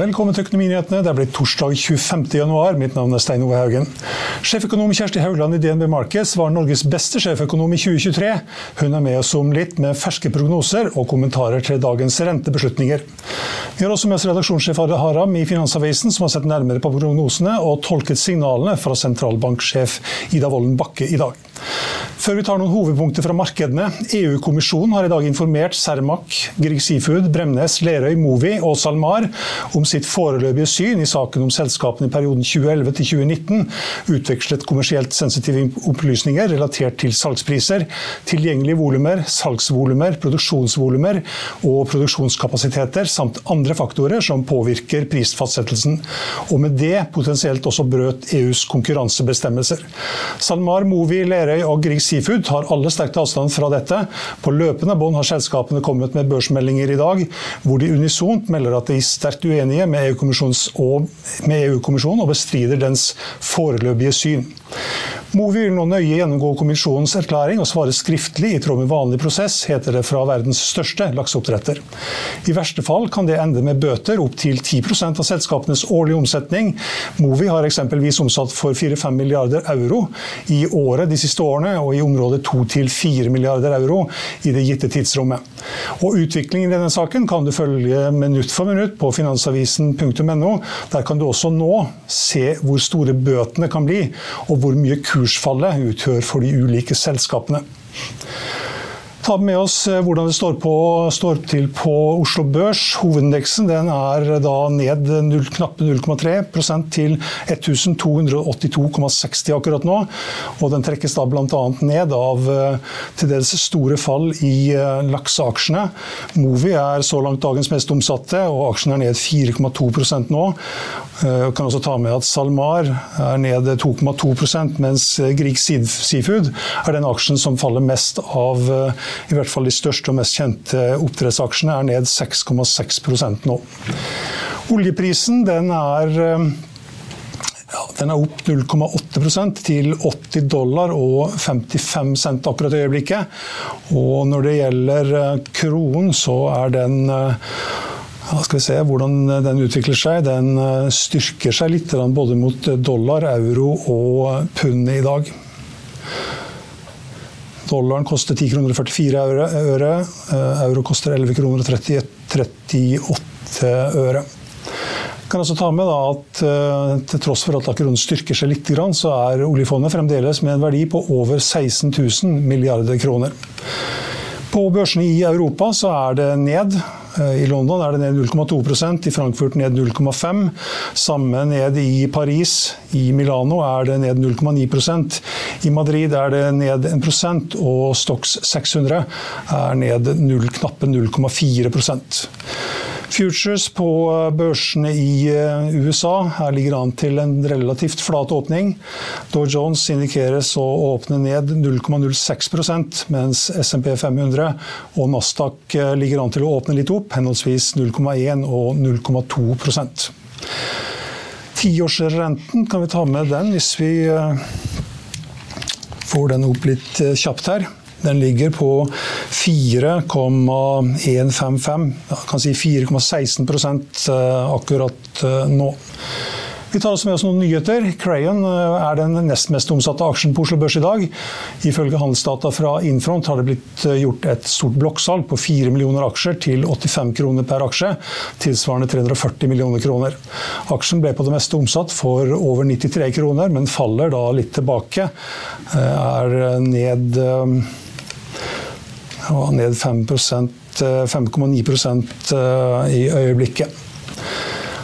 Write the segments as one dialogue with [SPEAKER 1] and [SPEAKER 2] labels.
[SPEAKER 1] Velkommen til Økonominyhetene. Det er blitt torsdag 25. januar. Mitt navn er Stein Ove Haugen. Sjeføkonom Kjersti Haugland i DNB Markets var Norges beste sjeføkonom i 2023. Hun er med oss om litt med ferske prognoser og kommentarer til dagens rentebeslutninger. Vi har også med oss redaksjonssjef Are Haram i Finansavisen, som har sett nærmere på prognosene og tolket signalene fra sentralbanksjef Ida Wolden Bakke i dag. Før vi tar noen hovedpunkter fra markedene. EU-kommisjonen har i dag informert Cermaq, Grieg Seafood, Bremnes, Lerøy, Movi og SalMar om sitt foreløpige syn i saken om selskapene i perioden 2011 til 2019 utvekslet kommersielt sensitive opplysninger relatert til salgspriser, tilgjengelige volumer, salgsvolumer, produksjonsvolumer og produksjonskapasiteter, samt andre faktorer som påvirker prisfastsettelsen, og med det potensielt også brøt EUs konkurransebestemmelser. SalMar, Movi, Lerøy og Grieg Seafood tar alle sterkt avstand fra dette. På løpende bånd har selskapene kommet med børsmeldinger i dag, hvor de unisont melder at de er sterkt uenige med EU-kommisjonen og, EU og bestrider dens foreløpige syn. Movi vil nå nøye gjennomgå kommisjonens erklæring og svare skriftlig i tråd med vanlig prosess, heter det fra verdens største lakseoppdretter. I verste fall kan det ende med bøter opp til 10% av selskapenes årlige omsetning. Movi har eksempelvis omsatt for 4-5 milliarder euro i året de siste årene, og i området 2-4 milliarder euro i det gitte tidsrommet. Og Utviklingen i denne saken kan du følge minutt for minutt på finansavisen.no. Der kan du også nå se hvor store bøtene kan bli, og hvor mye kursfallet utgjør for de ulike selskapene ta med oss eh, hvordan det står, på, står til på Oslo Børs. Hovedindeksen er ned 0, knappe 0,3% til 1282,60 akkurat nå. Og den trekkes da bl.a. ned av eh, til dels store fall i eh, lakseaksjene. Movi er så langt dagens mest omsatte, og aksjen er ned 4,2% nå. Jeg kan også ta med at SalMar er ned 2,2% mens Grieg Seafood er den aksjen som faller mest av i hvert fall de største og mest kjente oppdrettsaksjene er ned 6,6% nå. Oljeprisen den er eh, ja, den er opp 0,8% til 80 dollar og 55 cent akkurat i øyeblikket. Og når det gjelder eh, kronen, så er den eh, skal vi se hvordan den utvikler seg. Den styrker seg litt både mot dollar, euro og pund i dag. Dollaren koster 10 kroner 44 øre. Eh, euro koster 11 kroner 38 øre. Jeg kan også ta med at eh, Til tross for at kronen styrker seg litt, så er oljefondet fremdeles med en verdi på over 16 000 milliarder kroner. På børsene i Europa så er det ned. Eh, I London er det ned 0,2% i Frankfurt ned 0,5 Samme ned i Paris. I Milano er det ned 0,9% I Madrid er det ned 1% og Stox 600 er ned 0, knappe 0,4 Futures på børsene i eh, USA her ligger an til en relativt flat åpning. Dow Jones indikeres å åpne ned 0,06% mens SMP 500 og Nasdaq eh, ligger an til å åpne litt opp, henholdsvis 0,1 og 0,2% Tiårsrenten, kan vi ta med den hvis vi eh, får den opp litt kjapt her. Den ligger på 4,155, kan si 4,16 eh, akkurat eh, nå. Vi tar også med oss noen nyheter. Crayon eh, er den nest mest omsatte aksjen på Oslo Børs i dag. Ifølge handelsdata fra Infront har det blitt gjort et stort blokksalg på 4 millioner aksjer til 85 kroner per aksje, tilsvarende 340 millioner kroner. Aksjen ble på det meste omsatt for over 93 kroner, men faller da litt tilbake. Er ned, ned 5,9% i øyeblikket.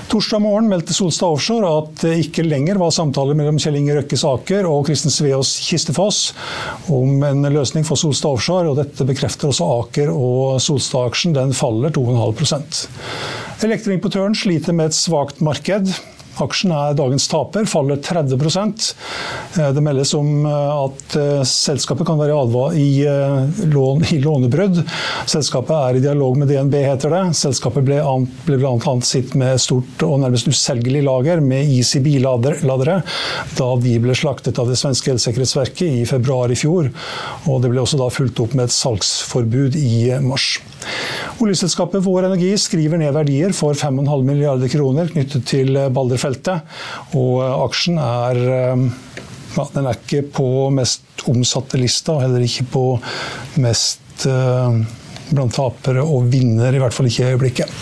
[SPEAKER 1] Torsdag morgen meldte Solstad Offshore at det ikke lenger var samtaler mellom Kjell Inge Røkkes Aker og Kristen Sveås Kistefoss om en løsning for Solstad Offshore. og Dette bekrefter også Aker, og Solstad-aksjen den faller 2,5% Elektroimportøren sliter med et svakt marked. Aksjen er dagens taper, faller 30 eh, Det meldes om eh, at eh, selskapet kan være i, lån, i lånebrudd. Selskapet er i dialog med DNB, heter det. Selskapet ble, ble bl.a. sitt med stort og nærmest uselgelig lager med ECB-ladere da de ble slaktet av det svenske elsikkerhetsverket i februar i fjor. Og det ble også da fulgt opp med et salgsforbud i mars. Oljeselskapet Vår Energi skriver ned verdier for 5,5 milliarder kroner knyttet til Balderfeltet. Og aksjen er eh, ja, den er ikke på mest omsatte lista, og heller ikke på mest blant tapere og vinner, i hvert fall ikke i øyeblikket.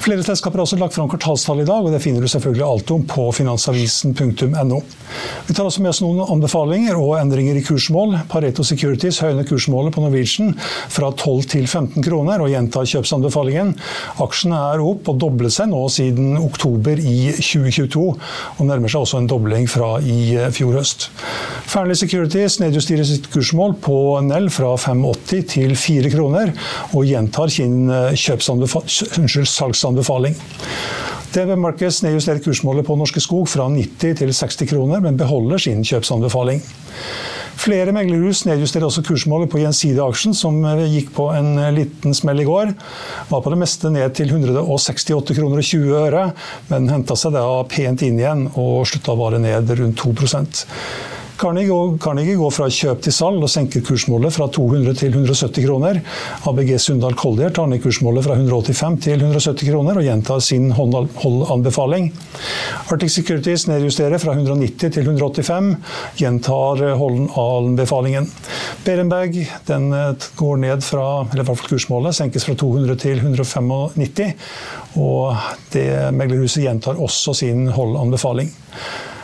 [SPEAKER 1] Flere selskaper har også lagt fram kvartalstall i dag, og det finner du selvfølgelig alt om på finansavisen.no. Vi tar også med oss noen anbefalinger og endringer i kursmål. Pareto Securities høyner kursmålet på Norwegian fra 12 til 15 kroner og gjentar kjøpsanbefalingen. Aksjen er opp og doblet seg nå siden oktober i 2022, og nærmer seg også en dobling fra i fjor høst. Fearnley Securities nedjusterer sitt kursmål på Nell fra 5,80 til 4 kroner, og gjentar sin salgsanbefaling. DNB Markets nedjusterer kursmålet på Norske Skog fra 90 til 60 kroner, men beholder sin kjøpsanbefaling. Flere meglerhus nedjusterer også kursmålet på Gjensidige-aksjen, som gikk på en liten smell i går. Var på det meste ned til 168 kroner og 20 øre, men henta seg da pent inn igjen og slutta å vare ned rundt 2 Carnegie går fra kjøp til salg og senker kursmålet fra 200 til 170 kroner. ABG Sundal Collier tar ned kursmålet fra 185 til 170 kroner og gjentar sin holdanbefaling. Arctic Securities nedjusterer fra 190 til 185, gjentar holdanbefalingen. Berenberg den eh, går ned fra, eller i hvert fall kursmålet senkes fra 200 til 195, og det meglerhuset gjentar også sin holdanbefaling.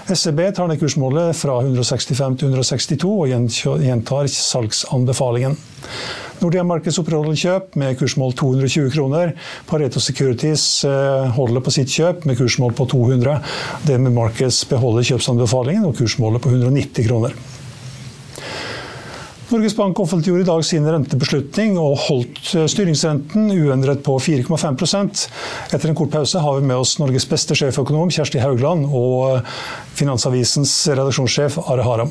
[SPEAKER 1] SEB tar ned kursmålet fra 165 til 162 og gjentar salgsanbefalingen. Nordea Markeds opprettholder kjøp med kursmål 220 kroner. Pareto Securities eh, holder på sitt kjøp med kursmål på 200. DNB Markets beholder kjøpsanbefalingen og kursmålet på 190 kroner. Norges Bank offentliggjorde i dag sin rentebeslutning og holdt eh, styringsrenten uendret på 4,5% Etter en kort pause har vi med oss Norges beste sjeføkonom Kjersti Haugland og Finansavisens redaksjonssjef Are Haram.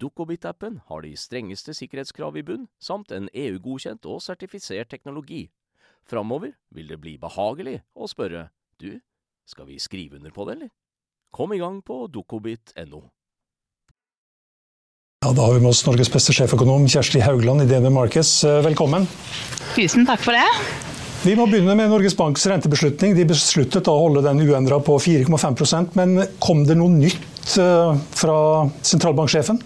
[SPEAKER 2] Dukkobit-appen har de strengeste sikkerhetskrav i bunn, samt en EU-godkjent og sertifisert teknologi. Framover vil det bli behagelig å spørre du, skal vi skrive under på det, eller? Kom i gang på dukkobit.no.
[SPEAKER 1] Ja, da har vi med oss Norges beste sjeføkonom Kjersti Haugland i DNB Markets. Velkommen.
[SPEAKER 3] Tusen takk for det.
[SPEAKER 1] Vi må begynne med Norges Banks rentebeslutning. De besluttet å holde den uendra på 4,5% men kom det noe nytt eh, fra sentralbanksjefen?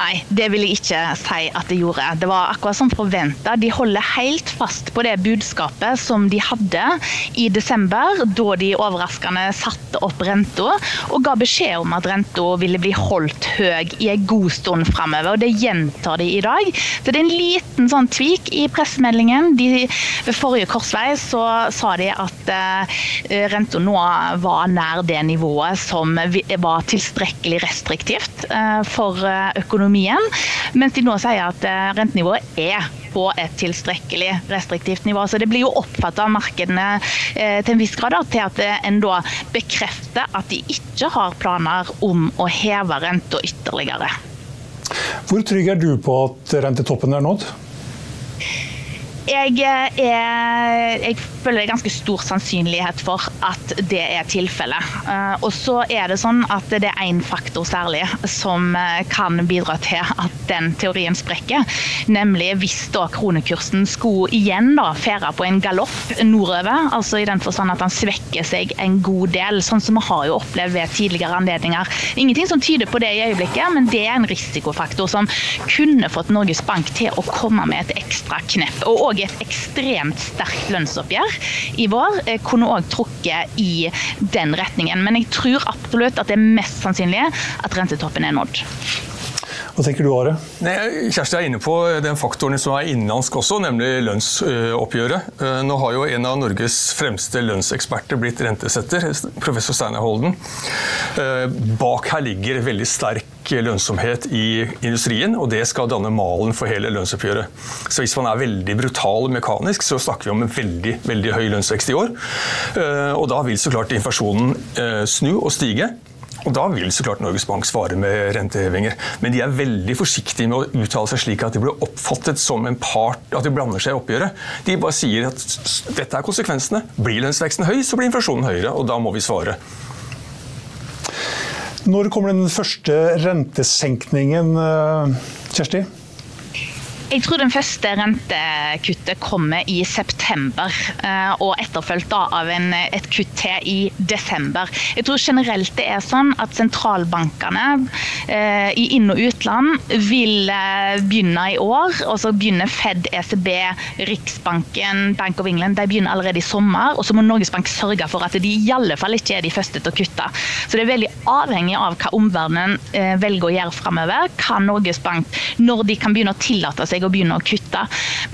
[SPEAKER 3] Nei, det vil jeg ikke si at det gjorde. Det var akkurat som forventa. De holder helt fast på det budskapet som de hadde i desember, da de overraskende satte opp renta og ga beskjed om at renta ville bli holdt høy i en god stund framover. Det gjentar de i dag. Så det er en liten sånn tvik i pressemeldingen. De, ved forrige korsvei så sa de at eh, renta nå var nær det nivået som var tilstrekkelig restriktivt eh, for økonomien økonomien, mens de nå sier at eh, rentenivået er på et tilstrekkelig restriktivt nivå. Så Det blir jo oppfattet av markedene eh, til en viss grad da, til at en da bekrefter at de ikke har planer om å heve renta ytterligere.
[SPEAKER 1] Hvor trygg er du på at rentetoppen er nådd?
[SPEAKER 3] Jeg, eh, er, jeg, føler det ganske stor sannsynlighet for at det er tilfellet. Uh, og så er det sånn at det er én faktor særlig som uh, kan bidra til at den teorien sprekker. Nemlig hvis da kronekursen skulle igjen da fære på en galopp nordover. Altså i den forstand at han svekker seg en god del, sånn som vi har jo opplevd ved tidligere anledninger. Ingenting som tyder på det i øyeblikket, men det er en risikofaktor som kunne fått Norges Bank til å komme med et ekstra knepp. Og også et ekstremt sterkt lønnsoppgjør i vår eh, kunne òg trukket i den retningen. Men jeg tror absolutt at det er mest sannsynlig at rentetoppen er nådd.
[SPEAKER 1] Hva tenker du, Are?
[SPEAKER 4] Kjersti er inne på den faktoren som er innenlandsk også, nemlig lønnsoppgjøret. Eh, nå har jo en av Norges fremste lønnseksperter blitt rentesetter, professor Steinar Holden. Eh, bak her ligger veldig sterk lønnsomhet i industrien, og det skal danne malen for hele lønnsoppgjøret. Så hvis man er veldig brutal mekanisk, så snakker vi om en veldig, veldig høy lønnsvekst i år. Eh, og da vil så klart inflasjonen snu og stige. Og Da vil så klart Norges Bank svare med rentehevinger. Men de er veldig forsiktige med å uttale seg slik at de blir oppfattet som en part, at de blander seg i oppgjøret. De bare sier at dette er konsekvensene. Blir lønnsveksten høy, så blir inflasjonen høyere. Og da må vi svare.
[SPEAKER 1] Når kommer den første rentesenkningen, eh, Kjersti?
[SPEAKER 3] Jeg tror den første rentekuttet kommer i september, eh, og etterfulgt av en, et kutt til i desember. Jeg tror generelt det er sånn at sentralbankene eh, i inn- og utland vil eh, begynne i år. og så begynner Fed, ECB, Riksbanken, Bank of England de begynner allerede i sommer. Og så må Norges Bank sørge for at de i alle fall ikke er de første til å kutte. Så det er veldig avhengig av hva omverdenen velger å gjøre framover. Kan Norges Bank, når de kan begynne å tillate seg seg å begynne å kutte.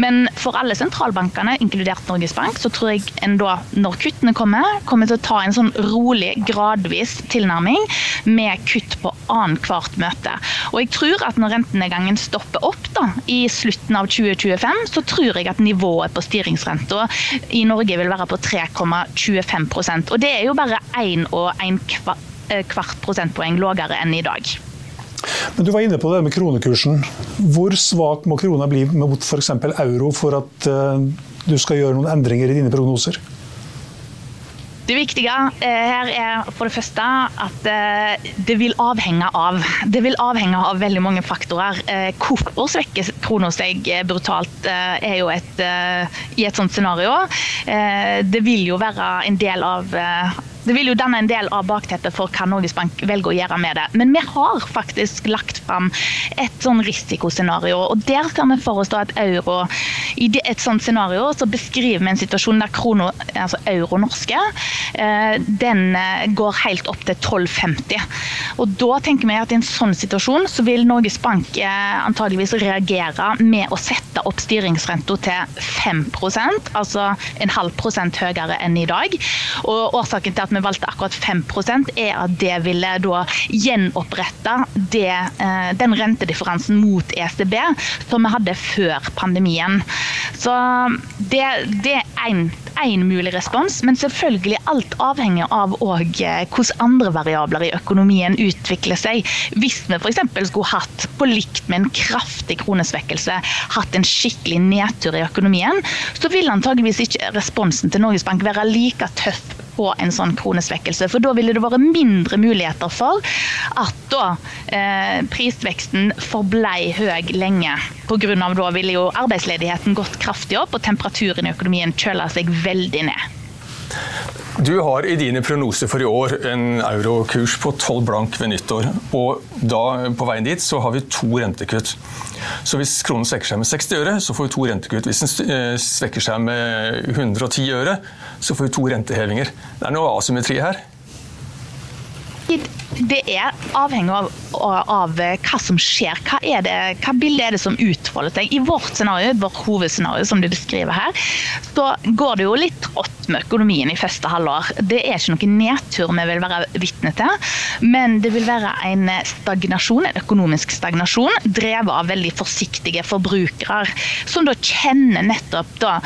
[SPEAKER 3] Men for alle sentralbankene, inkludert Norges Bank, så tror jeg en da, når kuttene kommer, kommer til å ta en sånn rolig, gradvis tilnærming med kutt på annethvert møte. Og jeg tror at når rentenedgangen stopper opp da, i slutten av 2025, så tror jeg at nivået på styringsrenta i Norge vil være på 3,25% Og det er jo bare 1 og 1 eh, kvart prosentpoeng lavere enn i dag.
[SPEAKER 1] Men Du var inne på det med kronekursen. Hvor svak må krona bli mot f.eks. euro for at uh, du skal gjøre noen endringer i dine prognoser?
[SPEAKER 3] Det viktige eh, her er for det første at eh, det vil avhenge av Det vil avhenge av veldig mange faktorer. Hvorfor svekker krona seg brutalt, er jo et, i et sånt scenario. Det vil jo være en del av Det vil jo danne en del av bakteppet for hva Norges Bank velger å gjøre med det. Men vi har faktisk lagt fram et sånn risikoscenario, og der ser vi for oss at euro I et sånt scenario så beskriver vi en situasjon der krono, altså euro norske, eh, den eh, går helt opp til 12,50. Og da tenker vi at i en sånn situasjon så vil Norges Bank antageligvis reagere med å sette opp styringsrenta til 5 altså en halv prosent høyere enn i dag. Og Årsaken til at vi valgte akkurat 5% er at det ville da gjenopprette det, eh, den rentedifferansen mot ECB som vi hadde før pandemien. Så det, det er én mulig respons, men selvfølgelig alt avhenger av eh, hvordan andre variabler i økonomien utvikler seg. Hvis vi f.eks. skulle hatt, på likt med en kraftig kronesvekkelse, hatt en skikkelig nedtur i økonomien, så vil antageligvis ikke responsen til Norges Bank være like tøff på en sånn kronesvekkelse. For da ville det vært mindre muligheter for at da eh, prisveksten forblei høy lenge. Av da ville jo arbeidsledigheten gått kraftig opp, og temperaturen i økonomien kjøla seg veldig ned.
[SPEAKER 4] Du har i dine prognoser for i år en eurokurs på 12 blank ved nyttår. Og da, på veien dit så har vi to rentekutt. Så hvis kronen svekker seg med 60 øre, så får vi to rentekutt. Hvis den eh, svekker seg med 110 øre, så får vi to rentehevinger. Det er noe asymmetri her.
[SPEAKER 3] Det er avhengig av, av, hva som skjer. Hva, er det, hva bildet er det som utfolder seg? I vårt scenario, vårt hovedscenario som du beskriver her, så går det jo litt trått med økonomien i første halvår. Det er ikke noen nedtur vi vil være vitne til, men det vil være en stagnasjon, en økonomisk stagnasjon, drevet av veldig forsiktige forbrukere, som da kjenner nettopp da,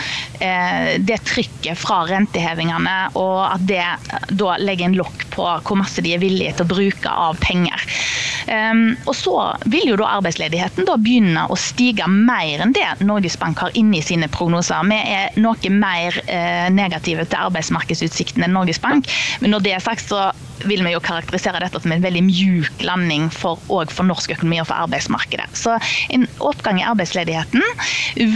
[SPEAKER 3] eh, det trykket fra rentehevingene, og at det da legger en lokk på hvor masse de er villige til å bruke av penger. Um, og så vil jo da arbeidsledigheten da begynne å stige mer enn det Norges Bank har inne i sine prognoser. Vi er noe mer eh, negative til arbeidsmarkedsutsiktene Norges Bank. Men når det er sagt, så vil vi jo karakterisere dette som en veldig mjuk landing for, for norsk økonomi og for arbeidsmarkedet. Så en oppgang i arbeidsledigheten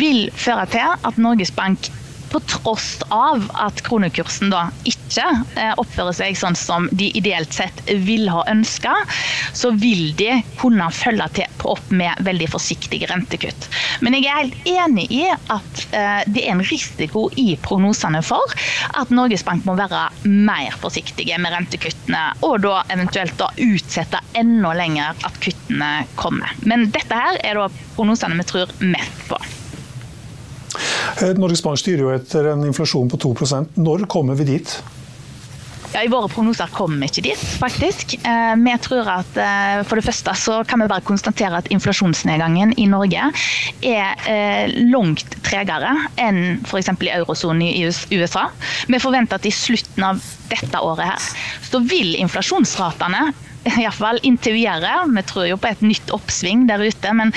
[SPEAKER 3] vil føre til at Norges Bank på tross av at kronekursen da ikke eh, oppfører seg sånn som de ideelt sett vil ha ønska, så vil de kunne følge til opp med veldig forsiktige rentekutt. Men jeg er helt enig i at eh, det er en risiko i prognosene for at Norges Bank må være mer forsiktige med rentekuttene, og da eventuelt da utsette enda lenger at kuttene kommer. Men dette her er da prognosene vi tror mest på.
[SPEAKER 1] Eh, Norges Bank styrer jo etter en inflasjon på 2% Når kommer vi dit?
[SPEAKER 3] Ja, I våre prognoser kommer vi ikke dit, faktisk. Eh, vi tror at eh, For det første så kan vi bare konstatere at inflasjonsnedgangen i Norge er langt tregere enn f.eks. i eurosonen i USA. Vi forventer at i slutten av dette året her, så vil inflasjonsratene iallfall inntil videre. Vi tror jo på et nytt oppsving der ute, men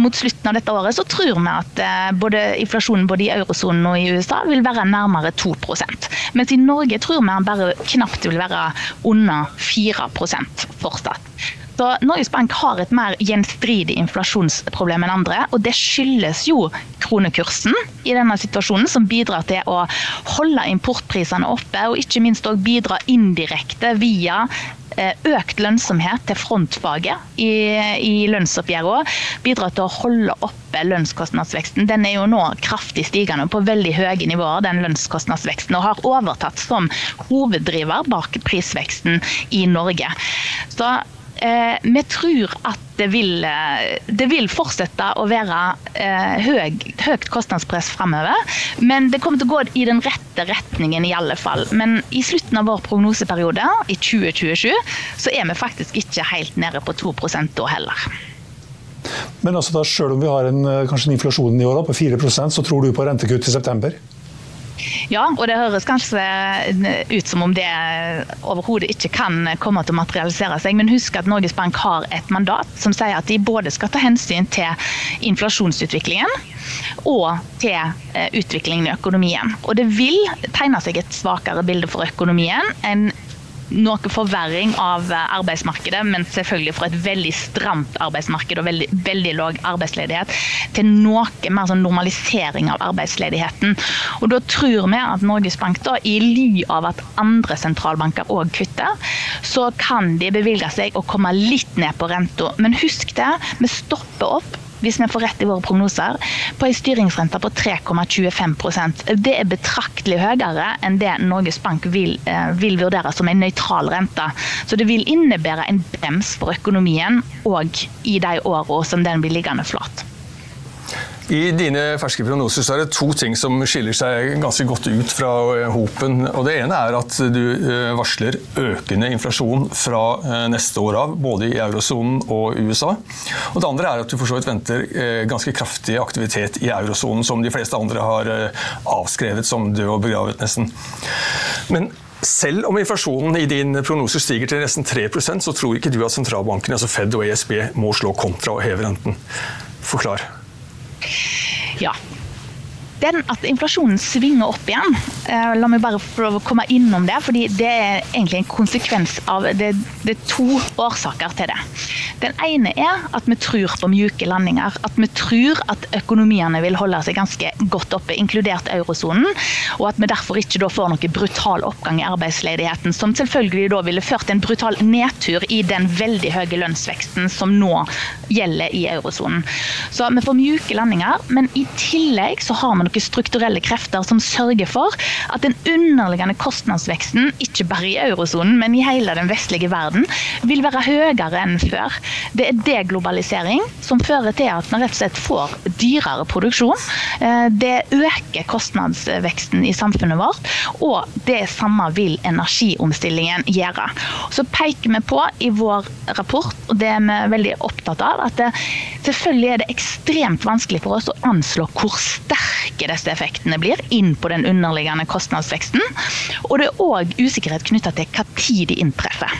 [SPEAKER 3] mot slutten av dette året så tror vi at eh, både inflasjonen både i eurosonen og i USA vil være nærmere 2% Mens i Norge tror vi den bare knapt vil være under 4 fortsatt. Så Norges Bank har et mer gjenstridig inflasjonsproblem enn andre. Og det skyldes jo kronekursen i denne situasjonen, som bidrar til å holde importprisene oppe, og ikke minst òg bidra indirekte via økt lønnsomhet til frontfaget i, i lønnsoppgjøret bidrar til å holde oppe lønnskostnadsveksten. Den er jo nå kraftig stigende på veldig høye nivåer, den lønnskostnadsveksten, og har overtatt som hoveddriver bak prisveksten i Norge. Så Eh, vi tror at det vil, eh, det vil, fortsette å være eh, høy, høyt kostnadspress framover. Men det kommer til å gå i den rette retningen i alle fall. Men i slutten av vår prognoseperiode, i 2027, så er vi faktisk ikke helt nede på 2 da heller.
[SPEAKER 1] Men altså da, selv om vi har en, kanskje en inflasjon i år på 4% så tror du på rentekutt i september?
[SPEAKER 3] Ja, og det høres kanskje ut som om det overhodet ikke kan komme til å materialisere seg. Men husk at Norges Bank har et mandat som sier at de både skal ta hensyn til inflasjonsutviklingen og til eh, utviklingen i økonomien. Og det vil tegne seg et svakere bilde for økonomien enn noe forverring av arbeidsmarkedet, men selvfølgelig fra et veldig stramt arbeidsmarked og veldig, veldig lav arbeidsledighet, til noe mer sånn normalisering av arbeidsledigheten. Og Da tror vi at Norges Bank, da, i ly av at andre sentralbanker òg kutter, så kan de bevilge seg å komme litt ned på renta. Men husk det, vi stopper opp hvis vi får rett i våre prognoser, på en styringsrente på 3,25% Det er betraktelig høyere enn det Norges Bank vil, eh, vil vurdere som en nøytral rente. Så det vil innebære en brems for økonomien òg i de årene som den blir liggende flat.
[SPEAKER 4] I dine ferske prognoser så er det to ting som skiller seg ganske godt ut fra eh, hopen. Og Det ene er at du eh, varsler økende inflasjon fra eh, neste år av, både i eurosonen og USA. Og Det andre er at du for så vidt venter ganske kraftig aktivitet i eurosonen, som de fleste andre har avskrevet som død og begravet, nesten. Men selv om inflasjonen i din prognose stiger til nesten 3% så tror ikke du at sentralbankene, altså Fed og ESB, må slå kontra og heve renten. Forklar.
[SPEAKER 3] Ja. Den at inflasjonen svinger opp igjen, eh, la meg bare få komme innom det. fordi Det er egentlig en konsekvens av det, det er to årsaker til det. Den ene er at vi tror på mjuke landinger. At vi tror at økonomiene vil holde seg ganske godt oppe, inkludert eurosonen. Og at vi derfor ikke får noen brutal oppgang i arbeidsledigheten, som selvfølgelig da ville ført til en brutal nedtur i den veldig høye lønnsveksten som nå gjelder i eurosonen. Så vi får mjuke landinger, men i tillegg så har vi noen strukturelle krefter som sørger for at den underliggende kostnadsveksten, ikke bare i eurosonen, men i hele den vestlige verden, vil være høyere enn før. Det er deglobalisering som fører til at man rett og slett får dyrere produksjon. Eh, det øker kostnadsveksten i samfunnet vårt, og det samme vil energiomstillingen gjøre. Så peker vi på i vår rapport, og det er vi veldig opptatt av, at det, selvfølgelig er det ekstremt vanskelig for oss å anslå hvor sterke disse effektene blir inn på den underliggende kostnadsveksten. Og det er òg usikkerhet knytta til når de inntreffer.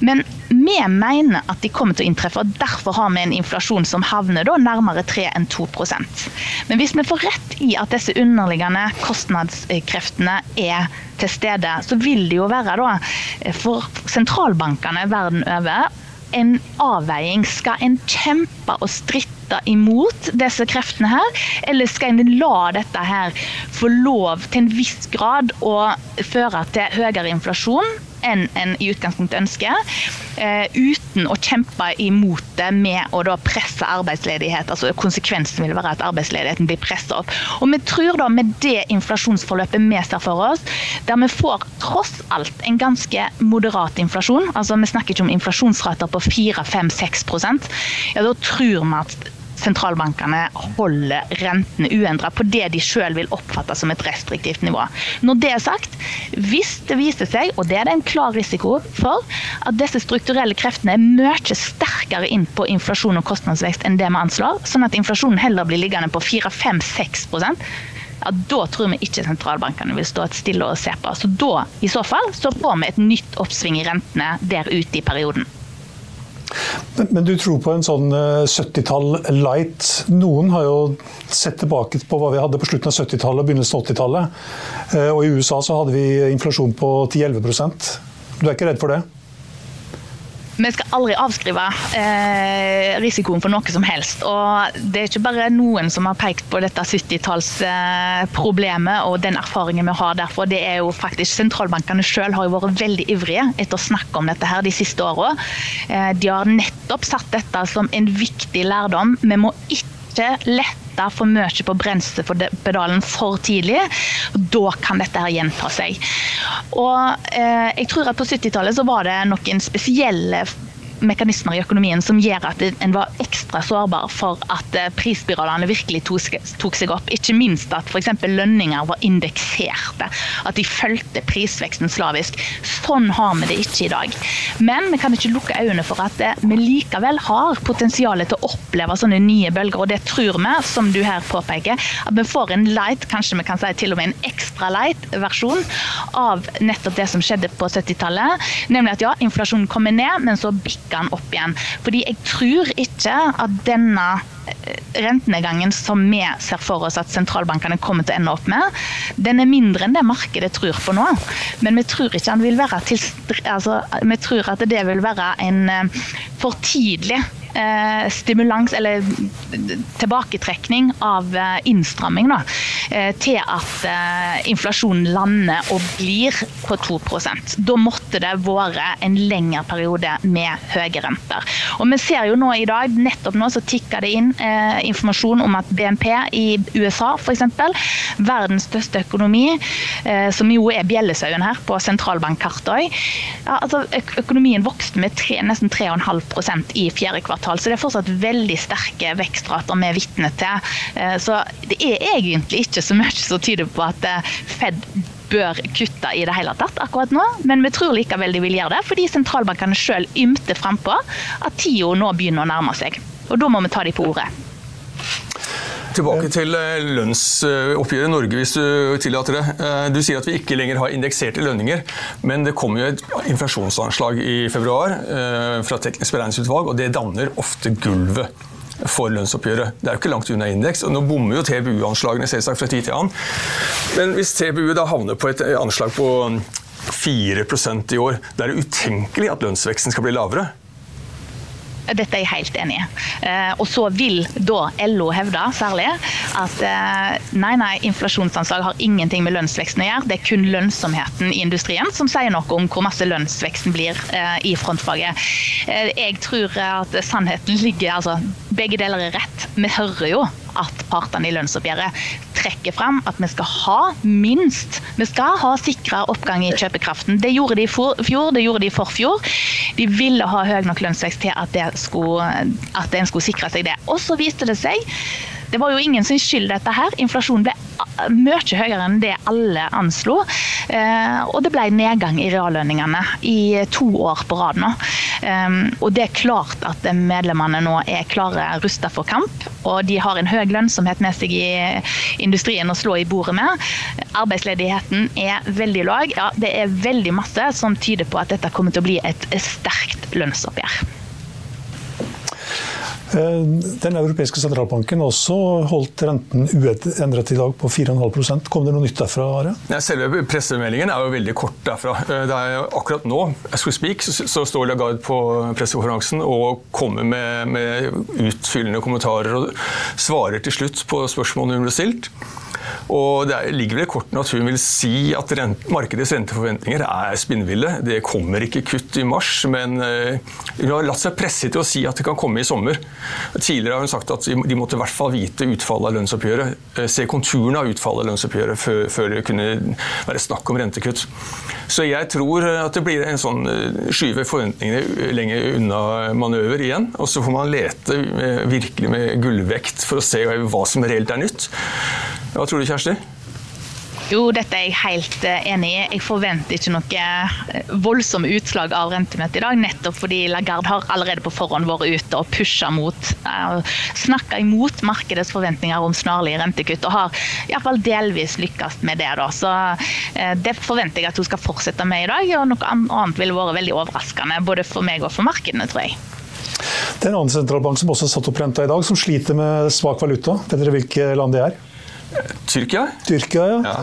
[SPEAKER 3] Men vi mener at de kommer til å inntreffe, og derfor har vi en inflasjon som havner nærmere 3 enn 2 Men hvis vi får rett i at disse underliggende kostnadskreftene er til stede, så vil det jo være da for sentralbankene verden over en avveiing. Skal en kjempe og stritte imot disse kreftene her, eller skal en la dette her få lov til en viss grad å føre til høyere inflasjon enn en i utgangspunktet ønsker, uh, uten å kjempe imot det med å da presse arbeidsledighet. altså Konsekvensen vil være at arbeidsledigheten blir presset opp. Og vi tror da med det inflasjonsforløpet vi ser for oss, der vi får tross alt en ganske moderat inflasjon, altså vi snakker ikke om inflasjonsrater på 4-5-6 ja da tror vi at sentralbankene holder rentene uendra på det de selv vil oppfatte som et restriktivt nivå. Når det er sagt, hvis det viser seg, og det er det en klar risiko for, at disse strukturelle kreftene er mye sterkere inn på inflasjon og kostnadsvekst enn det vi anslår, sånn at inflasjonen heller blir liggende på 4-5-6% ja, da tror vi ikke sentralbankene vil stå et stille og se på. Så da, i så fall, så får vi et nytt oppsving i rentene der ute i perioden.
[SPEAKER 1] Men, men, du tror på en sånn 70-tall eh, light. Noen har jo sett tilbake på hva vi hadde på slutten av 70-tallet og begynnelsen av 80-tallet. Eh, og i USA så hadde vi inflasjon på 10-11% Du er ikke redd for det?
[SPEAKER 3] Vi skal aldri avskrive eh, risikoen for noe som helst. Og det er ikke bare noen som har pekt på dette 70-tallsproblemet eh, og den erfaringen vi har derfor. Det er jo faktisk Sentralbankene selv har jo vært veldig ivrige etter å snakke om dette her de siste åra. Eh, de har nettopp satt dette som en viktig lærdom. Vi må ikke lette for mye på bremsepedalen for tidlig. Da kan dette her gjenta seg. Og eh, jeg tror at på 70-tallet så var det noen spesielle mekanismer i økonomien som gjør at en var ekstra sårbar for at prisbyrådene prisspiralene virkelig tok seg opp. Ikke minst at f.eks. lønninger var indekserte. At de fulgte prisveksten slavisk. Sånn har vi det ikke i dag. Men vi kan ikke lukke øynene for at eh, vi likevel har potensial til å oppleve sånne nye bølger. Og det tror vi, som du her påpeker, at vi får en light, kanskje vi kan si til og med en ekstra light versjon av nettopp det som skjedde på 70-tallet. Nemlig at ja, inflasjonen kommer ned, men så bikker den opp igjen. Fordi jeg tror ikke at denne rentenedgangen som vi ser for oss at sentralbankene kommer til å ende opp med, den er mindre enn det markedet tror på nå. Men vi tror ikke han vil være til, altså, vi tror at det vil være en for tidlig eh, stimulans, eller tilbaketrekning av eh, innstramming da, eh, til at eh, inflasjonen lander og blir på 2% Da måtte det vært en lengre periode med høye renter. Og vi ser jo nå i dag, nettopp nå så tikker det inn eh, informasjon om at BNP i USA f.eks., verdens største økonomi, som jo er bjellesauen her på sentralbankkartet ja, altså, økonomien vokste med tre, nesten 3,5% i fjerde kvartal kvartal. Så det er fortsatt veldig sterke vekstrater vi er vitne til. Eh, så det er egentlig ikke så mye som tyder på at eh, Fed bør kutte i det hele tatt akkurat nå, men vi tror likevel de vil gjøre det, fordi sentralbankene sjøl ymter frampå at tida nå begynner å nærme seg. Og da må vi ta dem på ordet.
[SPEAKER 4] Tilbake til eh, lønnsoppgjøret i Norge, hvis du tillater det. Eh, du sier at vi ikke lenger har indekserte lønninger, men det kommer jo et inflasjonsanslag i februar eh, fra Teknisk beregningsutvalg, og det danner ofte gulvet for lønnsoppgjøret. Det er jo ikke langt unna indeks. og Nå bommer jo TBU-anslagene selvsagt fra tid til annen. Men hvis TBU da havner på et anslag på 4% i år, da er det utenkelig at lønnsveksten skal bli lavere.
[SPEAKER 3] Dette er jeg helt enig i. Eh, og så vil da LO hevde særlig at eh, nei, nei, inflasjonsanslag har ingenting med lønnsveksten å gjøre. Det er kun lønnsomheten i industrien som sier noe om hvor masse lønnsveksten blir eh, i frontfaget. Jeg tror at sannheten ligger altså Begge deler er rett. Vi hører jo at partene i lønnsoppgjøret trekker fram at vi skal ha minst Vi skal ha sikra oppgang i kjøpekraften. Det gjorde de i fjor, det gjorde de i forfjor. De ville ha høy nok lønnsvekst til at, skulle, at en skulle sikre seg det. Og så viste det seg det var jo ingen sin skyld, dette her. Inflasjonen ble mye høyere enn det alle anslo. Eh, og det ble nedgang i reallønningene i to år på rad nå. Ehm, og det er klart at medlemmene nå er klare rusta for kamp. Og de har en høy lønnsomhet med seg i industrien å slå i bordet med. Arbeidsledigheten er veldig lav. Ja, det er veldig masse som tyder på at dette kommer til å bli et sterkt lønnsoppgjør.
[SPEAKER 1] Eh, den europeiske sentralbanken også holdt renten uendret i dag på 4,5% Kom det noe nytt derfra? Are?
[SPEAKER 4] Ja, selve pressemeldingen er jo veldig kort derfra. Eh, det er akkurat nå as we speak, så står Lagarde på pressekonferansen og kommer med, med utfyllende kommentarer og svarer til slutt på spørsmålene hun ble stilt. Og Det ligger vel i kortene at hun vil si at rent, markedets renteforventninger er spinnville. Det kommer ikke kutt i mars, men uh, hun har latt seg presse til å si at det kan komme i sommer. Tidligere har hun sagt at de måtte i hvert fall vite utfallet av lønnsoppgjøret, uh, se konturene av utfallet av lønnsoppgjøret før, før, det kunne være snakk om rentekutt. Så jeg tror at det blir en sånn uh, skyve forventningene lenger unna manøver igjen. Og så får man lete virkelig med gullvekt for å se hva som reelt er nytt. Hva tror du, Kjersti?
[SPEAKER 3] Jo, dette er jeg helt eh, enig i. Jeg forventer ikke noe eh, voldsomme utslag av rentemøtet i dag, nettopp fordi Lagarde har allerede på forhånd vært ute og pusha mot, uh, snakka imot markedets forventninger om snarlige rentekutt, og har iallfall delvis lykkes med det. da. Så Det forventer jeg at hun skal fortsette med i dag, og noe annet ville vært veldig overraskende både for meg og for markedene, tror jeg.
[SPEAKER 1] Det er en annen sentralbank som også har satt opp renta i dag, som sliter med svak valuta. Vet dere hvilke land det er?
[SPEAKER 4] Tyrkia?
[SPEAKER 1] Tyrkia, ja. ja.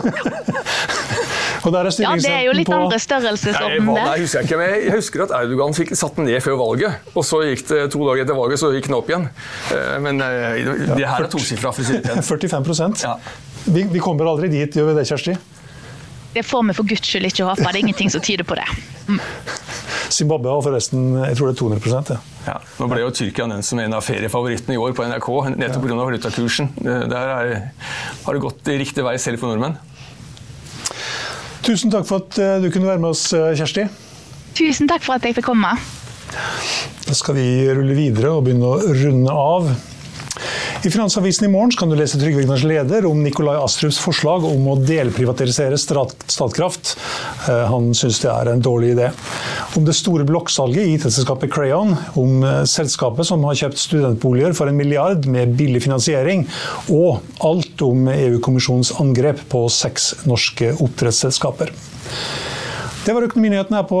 [SPEAKER 3] ja, det er jo litt på... andre størrelsesorden
[SPEAKER 4] der. Jeg husker, ikke, men jeg husker at Erdogan fikk satt den ned før valget. Og så gikk det to dager etter valget, så gikk den opp igjen. Eh, men eh, det her er tosifra.
[SPEAKER 1] 45% ja. vi, vi kommer aldri dit, gjør vi det, Kjersti?
[SPEAKER 3] Det får vi for guds skyld ikke håpe. Det er ingenting som tyder på det. Mm.
[SPEAKER 1] Zimbabwe har forresten jeg tror det er 200 ja.
[SPEAKER 4] ja. Nå ble jo Tyrkia nevnt som en av feriefavorittene i år på NRK, nettopp pga. valutakursen. Der er, har det gått riktig vei selv for nordmenn.
[SPEAKER 1] Tusen takk for at eh, du kunne være med oss, eh, Kjersti.
[SPEAKER 3] Tusen takk for at jeg fikk komme.
[SPEAKER 1] Da skal vi rulle videre og begynne å runde av. I Finansavisen i morgen kan du lese Trygve Egnars leder om Nikolai Astrups forslag om å delprivatisere Statkraft. Eh, han syns det er en dårlig idé. Om det store blokksalget i IT-selskapet Crayon. Om selskapet som har kjøpt studentboliger for en milliard med billig finansiering. Og alt om EU-kommisjonens angrep på seks norske oppdrettsselskaper. Det var økonominyhetene her på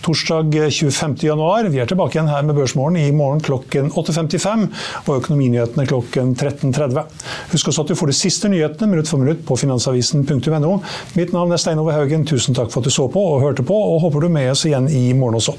[SPEAKER 1] Torsdag 25.1. Vi er tilbake igjen her med Børsmorgen i morgen klokken 8.55 og Økonominyhetene klokken 13.30. Husk også at du får de siste nyhetene minutt for minutt på finansavisen.no. Mitt navn er Stein Ove Haugen. Tusen takk for at du så på og hørte på, og håper du er med oss igjen i morgen også.